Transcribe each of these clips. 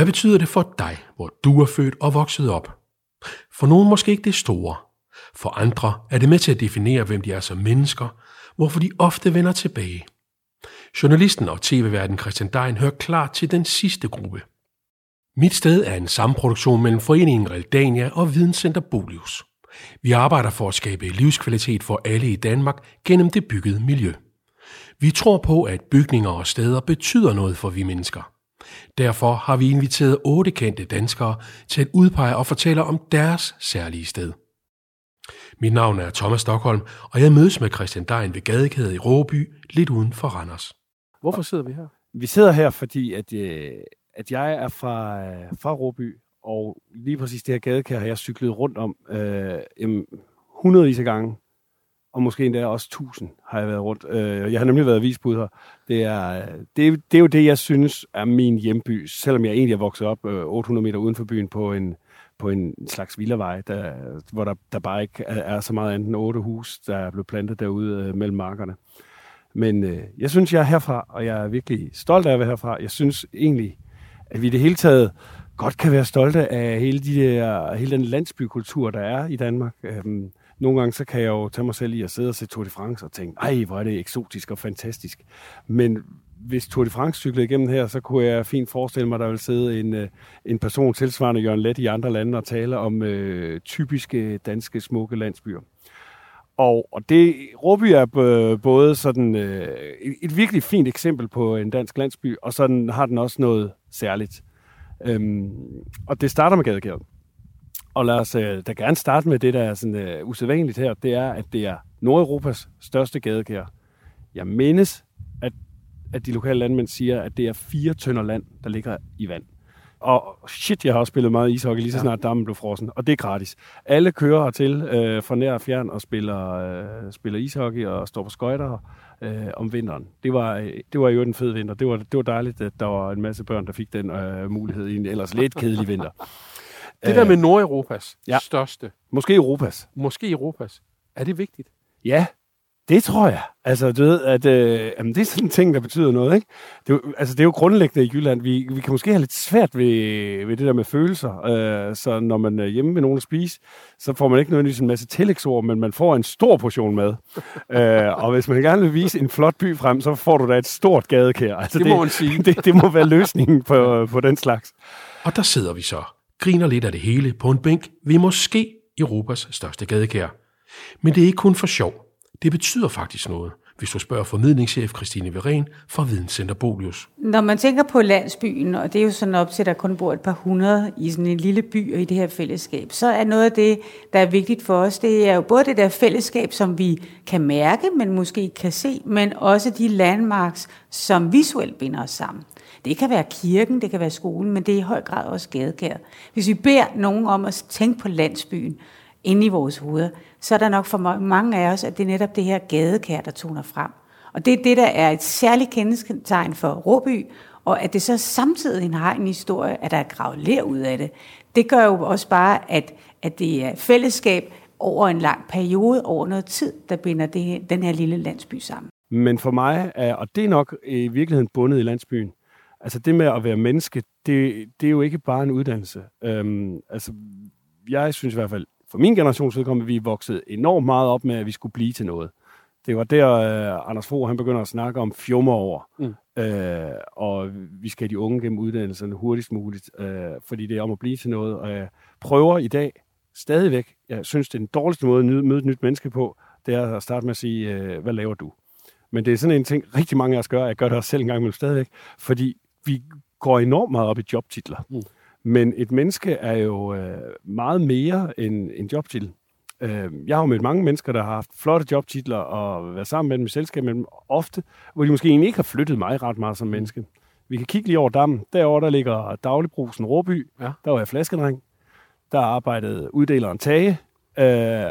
Hvad betyder det for dig, hvor du er født og vokset op? For nogen måske ikke det store. For andre er det med til at definere, hvem de er som mennesker, hvorfor de ofte vender tilbage. Journalisten og tv-verden Christian Dein hører klart til den sidste gruppe. Mit sted er en samproduktion mellem Foreningen Realdania og Videnscenter Bolius. Vi arbejder for at skabe livskvalitet for alle i Danmark gennem det byggede miljø. Vi tror på, at bygninger og steder betyder noget for vi mennesker. Derfor har vi inviteret otte kendte danskere til at udpege og fortælle om deres særlige sted. Mit navn er Thomas Stockholm, og jeg mødes med Christian Dein ved Gadekædet i Råby, lidt uden for Randers. Hvorfor sidder vi her? Vi sidder her, fordi at, øh, at jeg er fra, øh, fra Råby, og lige præcis det her gadekær har jeg cyklet rundt om øh, hundredvis af gange, og måske endda også tusind har jeg været rundt. Øh, jeg har nemlig været visbud her. Det er, det, det er jo det, jeg synes er min hjemby, selvom jeg egentlig er vokset op øh, 800 meter uden for byen på en, på en slags villavej, der, hvor der, der bare ikke er, så meget andet otte hus, der er blevet plantet derude øh, mellem markerne. Men øh, jeg synes, jeg er herfra, og jeg er virkelig stolt af at være herfra. Jeg synes egentlig, at vi i det hele taget godt kan være stolte af hele, de der, hele den landsbykultur, der er i Danmark. Øhm, nogle gange så kan jeg jo tage mig selv i at sidde og se Tour de France og tænke, ej, hvor er det eksotisk og fantastisk. Men hvis Tour de France cyklede igennem her, så kunne jeg fint forestille mig, at der ville sidde en, øh, en person tilsvarende Jørgen Let i andre lande og tale om øh, typiske danske smukke landsbyer. Og, og det, Råby er både sådan øh, et, et virkelig fint eksempel på en dansk landsby, og sådan har den også noget særligt. Øhm, og det starter med gadekæret. Og lad os øh, da gerne starte med det, der er sådan, øh, usædvanligt her. Det er, at det er Nordeuropas største gadekær. Jeg mindes, at, at de lokale landmænd siger, at det er fire tønder land, der ligger i vand. Og shit, jeg har også spillet meget ishockey lige så snart dammen blev frossen. Og det er gratis. Alle kører hertil øh, fra nær og fjern og spiller, øh, spiller ishockey og står på skøjter øh, om vinteren. Det var, øh, det var jo en fed vinter. Det var, det var dejligt, at der var en masse børn, der fik den øh, mulighed i en ellers lidt kedelig vinter. Det der med Nordeuropas ja. største. Måske Europas. Måske Europas. Er det vigtigt? Ja, det tror jeg. Altså, du ved, at øh, jamen, det er sådan en ting, der betyder noget, ikke? Det er, jo, altså, det er jo grundlæggende i Jylland. Vi, vi kan måske have lidt svært ved, ved det der med følelser. Øh, så når man er hjemme med nogen at spise, så får man ikke nødvendigvis en masse tillægsord, men man får en stor portion mad. øh, og hvis man gerne vil vise en flot by frem, så får du da et stort gadekær. Altså, det, det må man sige. Det, det må være løsningen på, på den slags. Og der sidder vi så, griner lidt af det hele på en bænk ved måske Europas største gadekær. Men det er ikke kun for sjov. Det betyder faktisk noget, hvis du spørger formidlingschef Christine Veren fra Videnscenter Bolius. Når man tænker på landsbyen, og det er jo sådan op til, at der kun bor et par hundrede i sådan en lille by og i det her fællesskab, så er noget af det, der er vigtigt for os, det er jo både det der fællesskab, som vi kan mærke, men måske ikke kan se, men også de landmarks, som visuelt binder os sammen. Det kan være kirken, det kan være skolen, men det er i høj grad også gadekær. Hvis vi beder nogen om at tænke på landsbyen inde i vores hoveder, så er der nok for mange af os, at det er netop det her gadekær, der toner frem. Og det er det, der er et særligt kendetegn for Råby, og at det så samtidig har en historie, at der er gravet ler ud af det. Det gør jo også bare, at, at det er fællesskab over en lang periode, over noget tid, der binder det, den her lille landsby sammen. Men for mig, er, og det er nok i virkeligheden bundet i landsbyen, altså det med at være menneske, det, det er jo ikke bare en uddannelse. Øhm, altså, jeg synes i hvert fald, for min generations vedkommende, vi voksede enormt meget op med, at vi skulle blive til noget. Det var der, uh, Anders Fogh, han begynder at snakke om fjummer over. Mm. Uh, og vi skal have de unge gennem uddannelserne hurtigst muligt, uh, fordi det er om at blive til noget. Og jeg prøver i dag stadigvæk, jeg synes, det er den dårligste måde at møde et nyt menneske på, det er at starte med at sige, uh, hvad laver du? Men det er sådan en ting, rigtig mange af os gør. Jeg gør det også selv en gang imellem stadigvæk, fordi vi går enormt meget op i jobtitler. Mm. Men et menneske er jo øh, meget mere end en jobtitel. Øh, jeg har jo mødt mange mennesker, der har haft flotte jobtitler og været sammen med dem i selskab, men ofte, hvor de måske egentlig ikke har flyttet mig ret meget som menneske. Vi kan kigge lige over dammen. Derovre der ligger dagligbrusen Råby. Ja. Der var jeg flaskedreng. Der arbejdede uddeleren Tage, øh,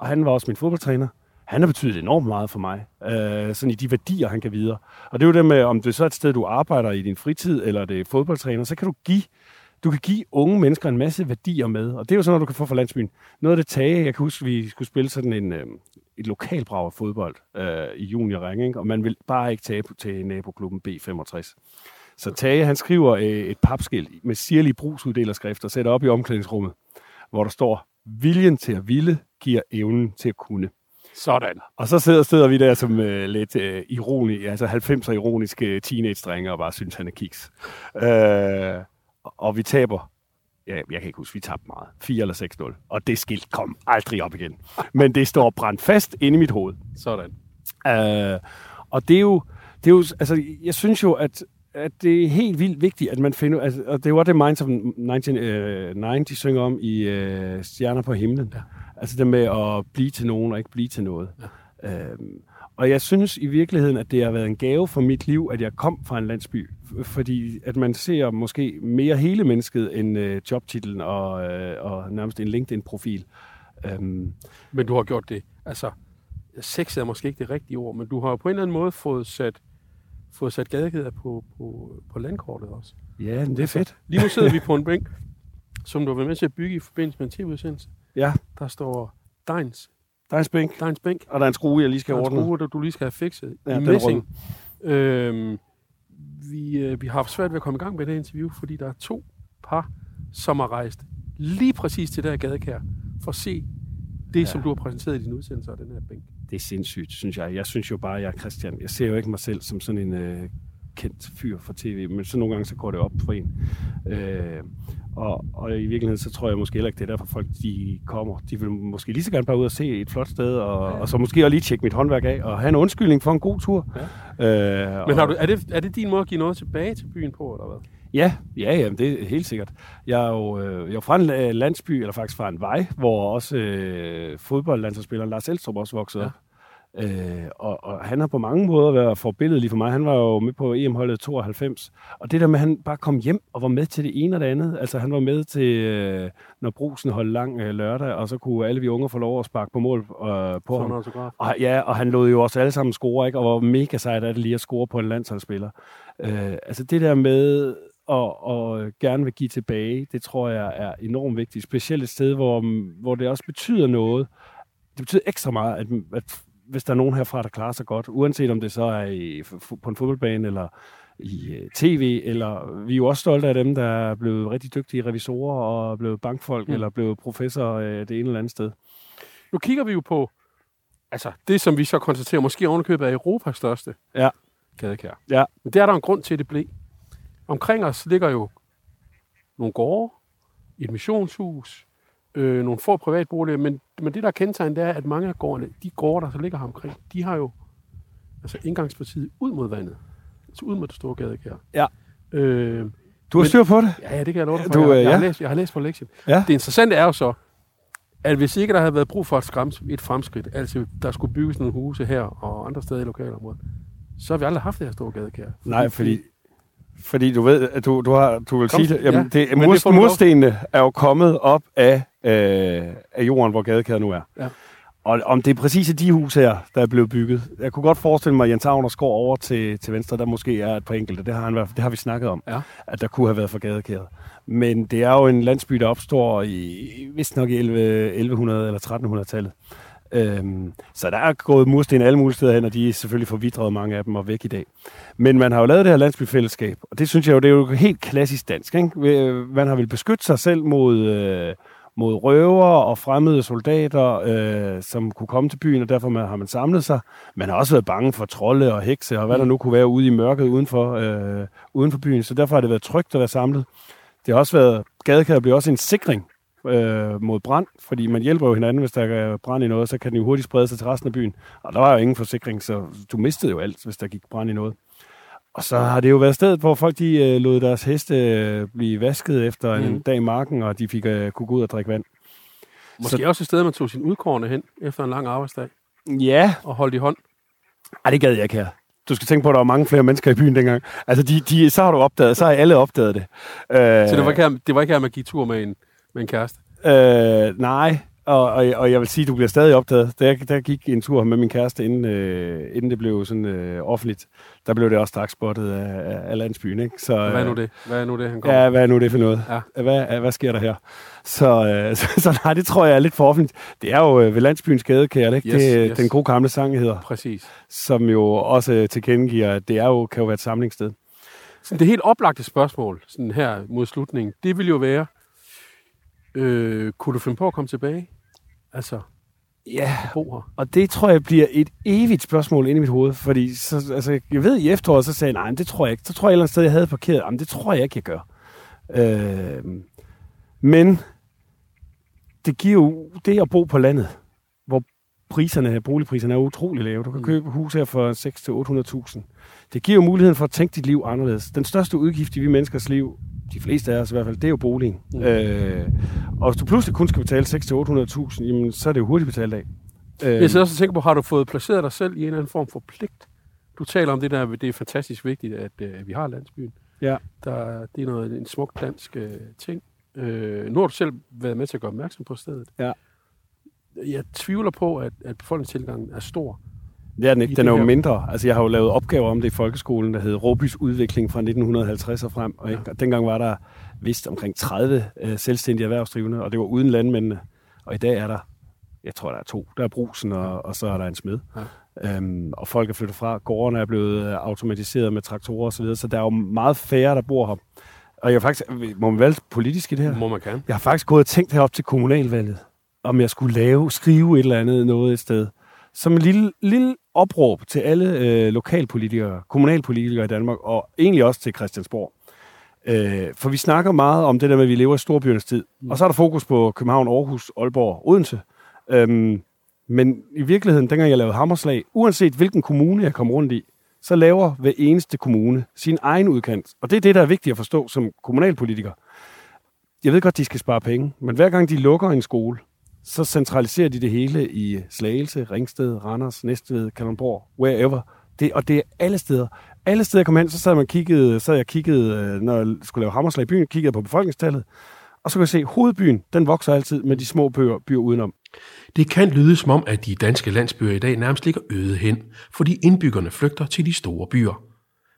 og han var også min fodboldtræner. Han har betydet enormt meget for mig, øh, sådan i de værdier, han kan videre. Og det er jo det med, om det så er et sted, du arbejder i din fritid, eller det er fodboldtræner, så kan du give du kan give unge mennesker en masse værdier med, og det er jo sådan noget, du kan få fra landsbyen. Noget af det tage, jeg kan huske, vi skulle spille sådan en, øh, et lokalbrav fodbold øh, i juniorring, ikke? og man vil bare ikke tabe til naboklubben B65. Så Tage, han skriver øh, et papskilt med sirlige brugsuddelerskrift og sætter op i omklædningsrummet, hvor der står, viljen til at ville giver evnen til at kunne. Sådan. Og så sidder, sidder vi der som øh, lidt øh, ironi, altså 90'er ironiske teenage-drenge og bare synes, han er kiks. Øh, og vi taber, ja, jeg kan ikke huske, vi tabte meget, 4 eller 6-0. Og det skilt kom aldrig op igen. Men det står brændt fast inde i mit hoved. Sådan. Øh, og det er jo, det er jo, altså, jeg synes jo, at, at det er helt vildt vigtigt, at man finder, altså, og det også det Minds of 1990 synger om i øh, Stjerner på himlen. Ja. Altså det med at blive til nogen og ikke blive til noget. Ja. Øhm, og jeg synes i virkeligheden, at det har været en gave for mit liv, at jeg kom fra en landsby. Fordi at man ser måske mere hele mennesket end øh, jobtitlen og, øh, og nærmest en LinkedIn-profil. Øhm, Men du har gjort det. Altså, sex er måske ikke det rigtige ord, men du har på en eller anden måde fået sat, fået sat gadekæder på, på, på landkortet også. ja, men det er fedt. Lige nu sidder vi på en bænk, som du har været med til at bygge i forbindelse med en tv-udsendelse. Ja, Der står er en spænk, Deins bænk. og der er en skrue, jeg lige skal Der er en ordne. skrue, der du lige skal have fikset Ja, i messing. Øhm, vi, øh, vi har haft svært ved at komme i gang med det interview, fordi der er to par, som har rejst lige præcis til der gadekær, for at se det, ja. som du har præsenteret i din udsendelse af den her bænk. Det er sindssygt, synes jeg. Jeg synes jo bare, at jeg er Christian. Jeg ser jo ikke mig selv som sådan en øh, kendt fyr fra tv, men så nogle gange så går det op for en. Øh, og, og i virkeligheden så tror jeg måske heller ikke, det er derfor folk de kommer. De vil måske lige så gerne bare ud og se et flot sted, og, ja. og så måske også lige tjekke mit håndværk af, og have en undskyldning for en god tur. Ja. Øh, Men har og- du, er, det, er det din måde at give noget tilbage til byen på, eller hvad? Ja, ja, ja, det er helt sikkert. Jeg er jo, øh, jeg er fra en landsby, eller faktisk fra en vej, hvor også øh, fodboldlandsholdsspilleren Lars Elstrup også voksede Ja. op. Øh, og, og han har på mange måder været forbilledelig for mig. Han var jo med på EM-holdet 92. Og det der med, at han bare kom hjem og var med til det ene og det andet. Altså han var med til, øh, når brusen holdt lang øh, lørdag, og så kunne alle vi unge få lov at sparke på mål øh, på en ham. autograf. Og, ja, og han lod jo også alle sammen score, ikke? og var mega sejt af det lige at score på en landsholdsspiller. Øh, altså det der med at, at gerne vil give tilbage, det tror jeg er enormt vigtigt. Specielt et sted, hvor, hvor det også betyder noget. Det betyder ekstra meget, at, at hvis der er nogen herfra, der klarer sig godt, uanset om det så er i, på en fodboldbane eller i øh, tv, eller vi er jo også stolte af dem, der er blevet rigtig dygtige revisorer og er blevet bankfolk, Mm. mm. eller blevet professor øh, det ene eller andet sted. Nu kigger vi jo på altså, det, som vi så konstaterer, måske ovenikøbet er Europas største Ja. gadekær. Ja. Men det er der en grund til, at det blev. Omkring os ligger jo nogle gårde, et missionshus, øh, nogle få privatboliger, men, men det, der er kendetegnet, det er, at mange af gårdene, de gårde, der så ligger her omkring, de har jo altså indgangspartiet ud mod vandet. Altså ud mod det store gadekær. Ja. Øh, Du har Men- styr på det? ja, det kan jeg love dig for. Du, jeg, øh, jeg, har ja. læst, jeg har læst på lektien. Ja. Det interessante er jo så, at hvis ikke der havde været brug for et, skræms, et fremskridt, altså der skulle bygges nogle huse her og andre steder i lokalområdet, så har vi aldrig haft det her store gadekær. Nej, fordi, fordi du ved, at du, du, har, du vil Kom, sige det. Jamen, ja. det, mur, det murstenene er jo kommet op af, øh, af jorden, hvor gadekæret nu er. Ja. Og om det er præcis de huse her, der er blevet bygget. Jeg kunne godt forestille mig, at Jens Agners går over til, til venstre, der måske er et par enkelte. Det har, han, det har vi snakket om, Ja. at der kunne have været for gadekæret. Men det er jo en landsby, der opstår i, vist nok i 11, 1100 eller 1300-tallet. Øhm, så der er gået mursten alle mulige steder hen, og de er selvfølgelig forvidret mange af dem og væk i dag. Men man har jo lavet det her landsbyfællesskab, og det synes jeg jo, det er jo helt klassisk dansk. Ikke? Man har vel beskyttet sig selv mod, øh, mod røver og fremmede soldater, øh, som kunne komme til byen, og derfor man, har man samlet sig. Man har også været bange for trolde og hekse, og hvad der nu kunne være ude i mørket uden for, øh, uden for byen, så derfor har det været trygt at være samlet. Det har også været, gadekæret bliver også en sikring øh, mod brand, fordi man hjælper jo hinanden, hvis der er brand i noget, så kan den jo hurtigt sprede sig til resten af byen. Og der var jo ingen forsikring, så du mistede jo alt, hvis der gik brand i noget. Og så har det jo været stedet, hvor folk de øh, lod deres heste øh, blive vasket efter mm. en Mhm. dag i marken, og de fik øh, kunne gå ud og drikke vand. Måske så... også et sted, man tog sin udkårne hen efter en lang arbejdsdag Ja, og holdt i hånd. Ej, det gad jeg ikke her. Du skal tænke på, at der var mange flere mennesker i byen dengang. Altså, de, de, så har du opdaget, så har alle opdaget det. Øh, Så det var ikke her, det var ikke her, man gik tur med en, med en kæreste. Øh, nej, og, og, og jeg vil sige, at du bliver stadig opdaget. Da jeg, gik en tur med min kæreste, inden, øh, inden det blev sådan øh, offentligt, der blev det også straks spottet af, af, landsbyen. Ikke? Så, Hvad er nu øh, det? Hvad er nu det, han kommer? Ja, hvad er nu det for noget? Ja. Hvad, hvad sker der her? Så, øh, så, så nej, det tror jeg er lidt for offentligt. Det er jo øh, ved landsbyens gadekær, ikke? Yes, det, er yes. den gode gamle sang hedder, Præcis. som jo også øh, tilkendegiver, at det er jo, kan jo være et samlingssted. Så det helt oplagte spørgsmål, sådan her mod slutningen, det vil jo være, øh, kunne du finde på at komme tilbage? Altså, Ja, og det tror jeg bliver et evigt spørgsmål inde i mit hoved, fordi så, altså, jeg ved i efteråret, så sagde jeg, nej, men det tror jeg ikke. Så tror jeg et eller andet sted, jeg havde parkeret, jamen det tror jeg ikke, jeg gør. Øh, men det giver jo det at bo på landet, hvor priserne, boligpriserne er utrolig lave. Du kan købe hus her for 600-800.000. Det giver jo muligheden for at tænke dit liv anderledes. Den største udgift i vi menneskers liv, de fleste af os i hvert fald, det er jo boligen. Mm. Øh, og hvis du pludselig kun skal betale 600-800.000, jamen, så er det jo hurtigt betalt af. Øh, Jeg sidder også og tænker på, har du fået placeret dig selv i en eller anden form for pligt? Du taler om det der, det er fantastisk vigtigt, at, øh, vi har landsbyen. Ja. Der, det er noget, en smuk dansk øh, ting. Øh, nu har du selv været med til at gøre opmærksom på stedet. Ja. Jeg tvivler på, at, at befolkningstilgangen er stor. Det er den ikke. Den er jo her- mindre. Altså, jeg har jo lavet opgaver om det i folkeskolen, der hed Råbys udvikling fra 1950 og frem. Og, ikke? og dengang var der vist omkring 30 øh, selvstændige erhvervsdrivende, og det var uden landmændene. Og i dag er der, jeg tror, der er to. Der er brusen, og, og så er der en smed. Ja. Øhm, og folk er flyttet fra. Gårdene er blevet øh, automatiseret med traktorer osv., så, videre, så der er jo meget færre, der bor her. Og jeg faktisk, må man være politisk i det her? Må man kan. Jeg har faktisk gået og tænkt herop til kommunalvalget, om jeg skulle lave, skrive et eller andet noget et sted. Som en lille, lille opråb til alle øh, lokalpolitikere, kommunalpolitikere i Danmark, og egentlig også til Christiansborg. Øh, for vi snakker meget om det der med, at vi lever i storbyernes tid. Og så er der fokus på København, Aarhus, Aalborg, Odense. Øhm, men i virkeligheden, dengang jeg lavede hammerslag, uanset hvilken kommune jeg kom rundt i, så laver hver eneste kommune sin egen udkant. Og det er det, der er vigtigt at forstå som kommunalpolitiker. Jeg ved godt, de skal spare penge, men hver gang de lukker en skole, så centraliserer de det hele i Slagelse, Ringsted, Randers, Næstved, Kalundborg, wherever. Det, og det er alle steder. Alle steder jeg kom hen, så sad, man kiggede, sad jeg kiggede, øh, når jeg skulle lave hammerslag i byen, kiggede på befolkningstallet. Og så kan jeg se, at hovedbyen, den vokser altid med de små byer, byer udenom. Det kan lyde som om, at de danske landsbyer i dag nærmest ligger øde hen, fordi indbyggerne flygter til de store byer.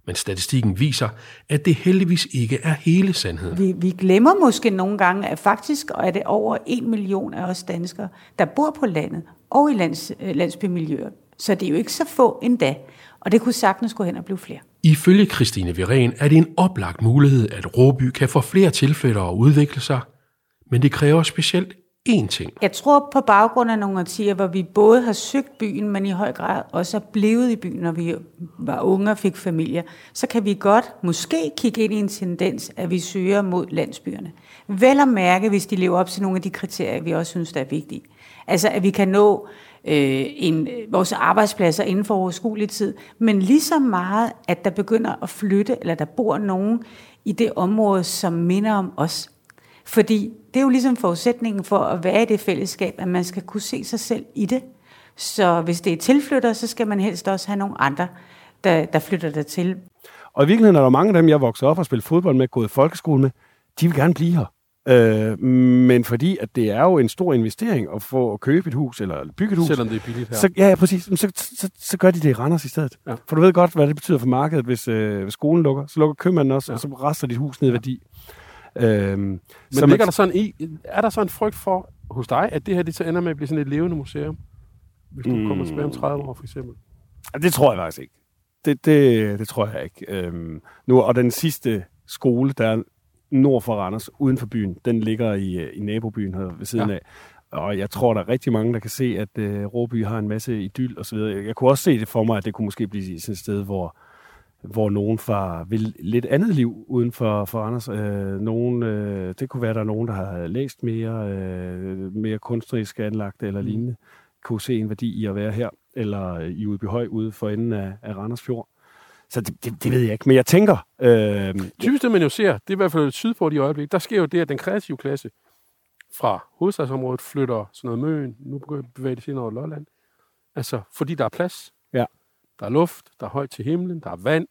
Men statistikken viser, at det heldigvis ikke er hele sandheden. Vi, vi glemmer måske nogle gange, at faktisk er det over en million af os danskere, der bor på landet og i lands, øh, landsbymiljøer. Så det er jo ikke så få endda. Og det kunne sagtens gå hen og blive flere. Ifølge Christine Viren er det en oplagt mulighed, at Råby kan få flere tilflyttere og udvikle sig, men det kræver specielt én ting. Jeg tror på baggrund af nogle årtier, hvor vi både har søgt byen, men i høj grad også er blevet i byen, når vi var unge og fik familier, så kan vi godt måske kigge ind i en tendens, at vi søger mod landsbyerne. Vel at mærke, hvis de lever op til nogle af de kriterier, vi også synes, der er vigtige. Altså, at vi kan nå øh, en, vores arbejdspladser inden for overskuelig tid, men lige så meget, at der begynder at flytte, eller der bor nogen i det område, som minder om os. Fordi det er jo ligesom forudsætningen for at være i det fællesskab, at man skal kunne se sig selv i det. Så hvis det er tilflytter, så skal man helst også have nogle andre, der, der flytter der til. Og i virkeligheden er der mange af dem, jeg voksede op og spillede fodbold med, gået i folkeskole med, de vil gerne blive her. Øh, men fordi at det er jo en stor investering at få at købe et hus eller bygge et hus, Selvom det er billigt her. så, ja, ja, præcis. Så, så, så gør de det i Randers i stedet. Ja. For du ved godt, hvad det betyder for markedet, hvis, øh, hvis skolen lukker. Så lukker købmanden også, Ja. ja. og så rester dit hus ned i værdi. Øhm, Men så ligger der sådan i, er der så en frygt for hos dig, at det her det så ender med at blive sådan et levende museum? Hvis du mm. kommer tilbage om 30 år, for eksempel. Det tror jeg faktisk ikke. Det, det, det tror jeg ikke. Øhm, nu, og den sidste skole, der er nord for Randers, uden for byen, den ligger i, øh, i nabobyen her ved siden Ja. af. Og jeg tror, der er rigtig mange, der kan se, at øh, Råby har en masse idyll og så videre. Jeg kunne også se det for mig, at det kunne måske blive sådan et sted, hvor, hvor nogen fra vil lidt andet liv uden for, for Randers. Øh, nogen, øh, det kunne være, at der er nogen, der har læst mere, øh, mere kunstnerisk anlagt eller lignende, kunne se en værdi i at være her, eller i Udbyhøj ude for enden af, af Randers Fjord. Så det, det, det ved jeg ikke, men jeg tænker... Øh, Typisk det, man jo ser, det er i hvert fald sydpå i øjeblik, der sker jo det, at den kreative klasse fra hovedstadsområdet flytter sådan noget Møn, nu begynder at bevæge det sig ind over Lolland. Altså, fordi der er plads. Ja. Der er luft, der er højt til himlen, der er vand.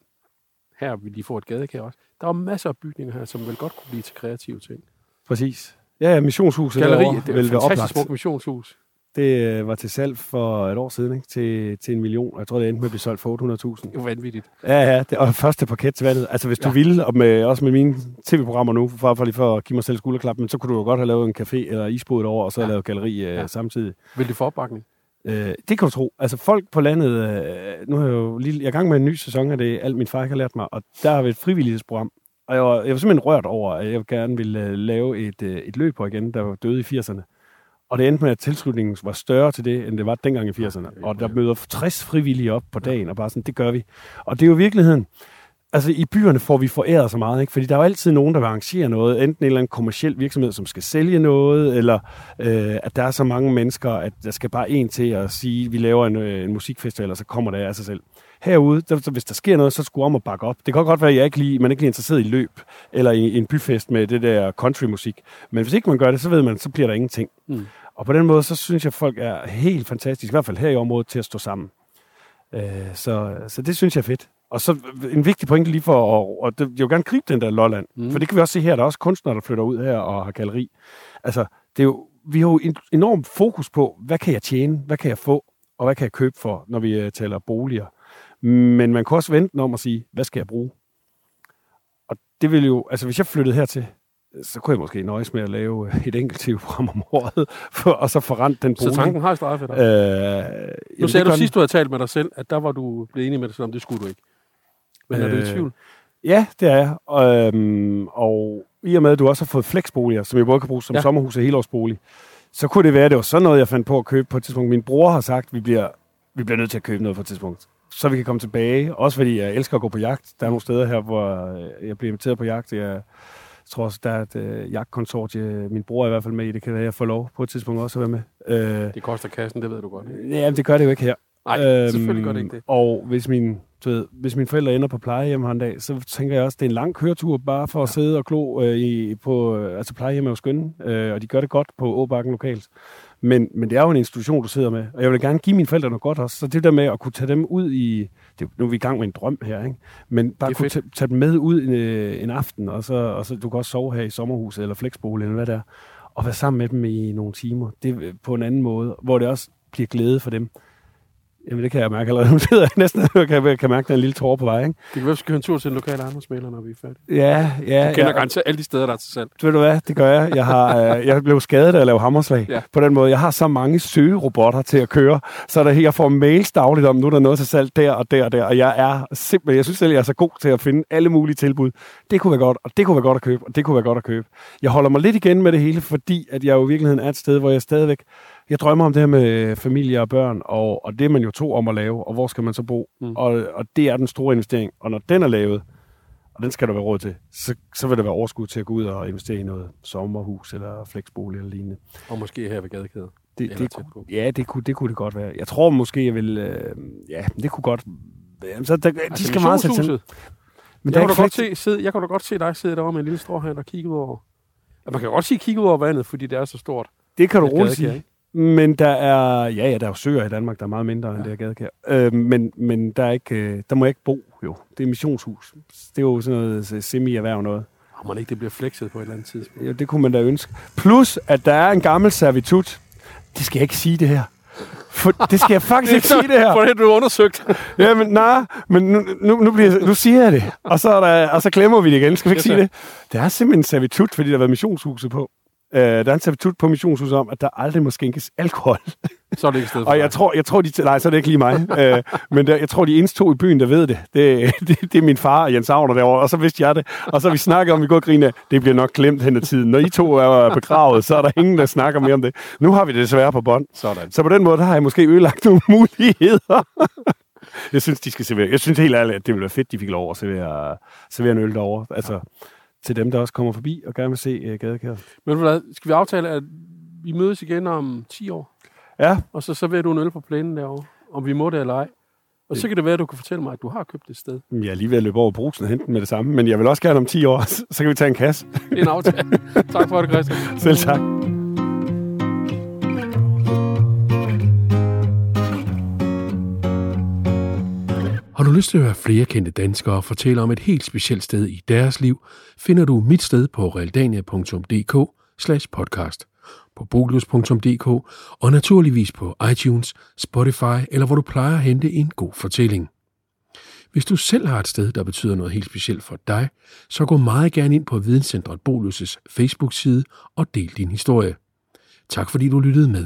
Her vil de få et gadekær også. Der er masser af bygninger her, som vel godt kunne blive til kreative ting. præcis. Ja, ja, missionshuset Galleri, derovre det er vil et fantastisk smukt missionshus. Det øh, var til salg for et år siden, ikke? Til, til en million. Jeg tror, det endte med at blive solgt for 800.000. Det er vanvittigt. Ja, ja, det, og første parket til vandet. Altså, hvis du Ja. ville, og med, også med mine tv-programmer nu, for, for lige for at give mig selv skulderklap, men så kunne du jo godt have lavet en café eller isbåd over, og så Ja. lavet galleri øh, Ja. ja. samtidig. Vil det få opbakning? Øh, det kan du tro. Altså folk på landet, øh, nu er jeg jo lige, jeg er i gang med en ny sæson af det, alt min far har lært mig, og der har vi et frivillighedsprogram. Og jeg var, jeg var simpelthen rørt over, at jeg gerne ville øh, lave et, øh, et løb på igen, der var døde i 80'erne. Og det endte med, at tilslutningen var større til det, end det var dengang i 80'erne. Og der møder 60 frivillige op på dagen, og bare sådan, det gør vi. Og det er jo virkeligheden, altså i byerne får vi foræret så meget, ikke? fordi der er jo altid nogen, der vil arrangere noget, enten en eller anden kommersiel virksomhed, som skal sælge noget, eller øh, at der er så mange mennesker, at der skal bare en til at sige, vi laver en, øh, en musikfestival, og så kommer det af sig selv. Herude, der, hvis der sker noget, så skulle om at bakke op. Det kan godt være, at jeg ikke lige, man ikke er interesseret i løb, eller i en byfest med det der countrymusik. Men hvis ikke man gør det, så ved man, så bliver der ingenting. Mm. Og på den måde, så synes jeg, at folk er helt fantastiske, i hvert fald her i området, til at stå sammen. Øh, så, så det synes jeg er fedt. Og så en vigtig pointe lige for, at, og det, jeg vil gerne gribe den der Lolland, mm. for det kan vi også se her, der er også kunstnere, der flytter ud her og har galleri. Altså, det er jo, vi har jo en enorm fokus på, hvad kan jeg tjene, hvad kan jeg få, og hvad kan jeg købe for, når vi uh, taler boliger. Men man kan også vente om at sige, hvad skal jeg bruge? Og det vil jo, altså hvis jeg flyttede hertil, så kunne jeg måske nøjes med at lave øh, et enkelt tv-program om året, for, og så forrent den bolig. Så tanken har straffet dig? Øh, nu sagde du sidst, du havde talt med dig selv, at der var du blevet enig med dig selv om, det skulle du ikke. Men er du i tvivl? Øh, ja, det er jeg. Og, øhm, og i og med, at du også har fået flexboliger, som jeg både kan bruge som ja. sommerhus og helårsbolig, så kunne det være, at det var sådan noget, jeg fandt på at købe på et tidspunkt. Min bror har sagt, at vi bliver, vi bliver nødt til at købe noget på et tidspunkt. Så vi kan komme tilbage. Også fordi jeg elsker at gå på jagt. Der er nogle steder her, hvor jeg bliver inviteret på jagt. Jeg tror også, der er et øh, jagtkonsortie. Min bror er i hvert fald med i det. Kan være, jeg får lov på et tidspunkt også at være med. Øh, det koster kassen, det ved du godt. Ja, det gør det jo ikke her. Nej, øhm, selvfølgelig gør det ikke det. Og hvis min, du ved, hvis mine forældre ender på plejehjem her en dag, så tænker jeg også, at det er en lang køretur bare for at ja. sidde og glo øh, i, på... Øh, altså plejehjem er jo skønne, øh, og de gør det godt på Åbakken lokalt. Men, men det er jo en institution, du sidder med. Og jeg vil gerne give mine forældre noget godt også. Så det der med at kunne tage dem ud i... Det, nu er vi i gang med en drøm her, ikke? Men bare kunne tage, tage dem med ud en, øh, en aften, og så, og så du kan også sove her i sommerhuset eller flexbolig, eller hvad det er, og være sammen med dem i nogle timer. Det på en anden måde, hvor det også bliver glæde for dem. Jamen, det kan jeg mærke allerede. Nu sidder jeg næsten og kan, kan mærke, den lille tårer på vej. Ikke? Det kan være, vi skal en tur til den lokale ejendomsmaler, når vi er færdige. Ja, ja. Du kender ja. garanteret alle de steder, der er til salg. Ved du hvad, det gør jeg. Jeg, har, øh, jeg blev skadet af at lave hammerslag. Ja. På den måde, jeg har så mange søgerobotter til at køre, så der, jeg får mails dagligt om, nu er der noget til salg der og der og der. Og jeg er simpelthen, jeg synes selv, jeg er så god til at finde alle mulige tilbud. Det kunne være godt, og det kunne være godt at købe, og det kunne være godt at købe. Jeg holder mig lidt igen med det hele, fordi at jeg jo i virkeligheden er et sted, hvor jeg stadigvæk jeg drømmer om det her med familie og børn, og, og det er man jo to om at lave, og hvor skal man så bo? Mm. Og, og det er den store investering. Og når den er lavet, og den skal der være råd til, så, så vil der være overskud til at gå ud og investere i noget sommerhus eller flexbolig eller lignende. Og måske her ved gadekæden. Det, det, kunne, ja, det kunne, det kunne det godt være. Jeg tror måske, jeg vil... Øh, ja, det kunne godt... Jamen, så der, altså, de skal meget sætte Men jeg, kan godt se, sidde, jeg kan da godt se dig sidde derovre med en lille stråhand og kigge ud over... Man kan godt sige kigge ud over vandet, fordi det er så stort. Det kan du roligt sige. Men der er, ja, ja, der er jo søer i Danmark, der er meget mindre ja. end det her gadekær. Øh, men, men der, er ikke, øh, der må jeg ikke bo, jo. Det er missionshus. Det er jo sådan noget semi-erhverv noget. Har man ikke det bliver flexet på et eller andet tidspunkt? Ja, det kunne man da ønske. Plus, at der er en gammel servitut. Det skal jeg ikke sige, det her. For, det skal jeg faktisk ikke sige, det her. For det du undersøgt. ja, men nej, men nu, nu, nu, bliver, nu siger jeg det. Og så, er der, og så glemmer vi det igen. Skal vi ikke sige det? Der er simpelthen en servitut, fordi der har været missionshuset på. Øh, der er en servitut på missionshuset om, at der aldrig må skænkes alkohol. Så er det ikke stedet Og jeg tror, jeg tror, de... Nej, så er det ikke lige mig. øh, men der, jeg tror, de eneste to i byen, der ved det, det, det, det er min far og Jens Agner derovre. Og så vidste jeg det. Og så vi snakker om, vi går og griner, det bliver nok glemt hen ad tiden. Når I to er begravet, så er der ingen, der snakker mere om det. Nu har vi det desværre på bånd. Sådan. Så på den måde, der har jeg måske ødelagt nogle muligheder. jeg synes, de skal servere. Jeg synes helt ærligt, at det ville være fedt, de fik lov at servere, servere en øl derovre. Altså, til dem, der også kommer forbi og gerne vil se uh, gadekæret. Men hvad, skal vi aftale, at vi mødes igen om 10 år? Ja. Og så serverer du en øl på plænen derovre, om vi må det eller ej. Og så kan det være, at du kan fortælle mig, at du har købt et sted. Jeg er lige ved at løbe over brusen og hente den med det samme, men jeg vil også gerne om 10 år, så kan vi tage en kasse. en aftale. tak for det, Christian. Selv tak. Lyst til at høre flere kendte danskere fortælle om et helt specielt sted i deres liv, finder du mit sted på realdania.dk podcast, på bolius.dk og naturligvis på iTunes, Spotify eller hvor du plejer at hente en god fortælling. Hvis du selv har et sted, der betyder noget helt specielt for dig, så gå meget gerne ind på Videnscentret Bolius' Facebook-side og del din historie. Tak fordi du lyttede med.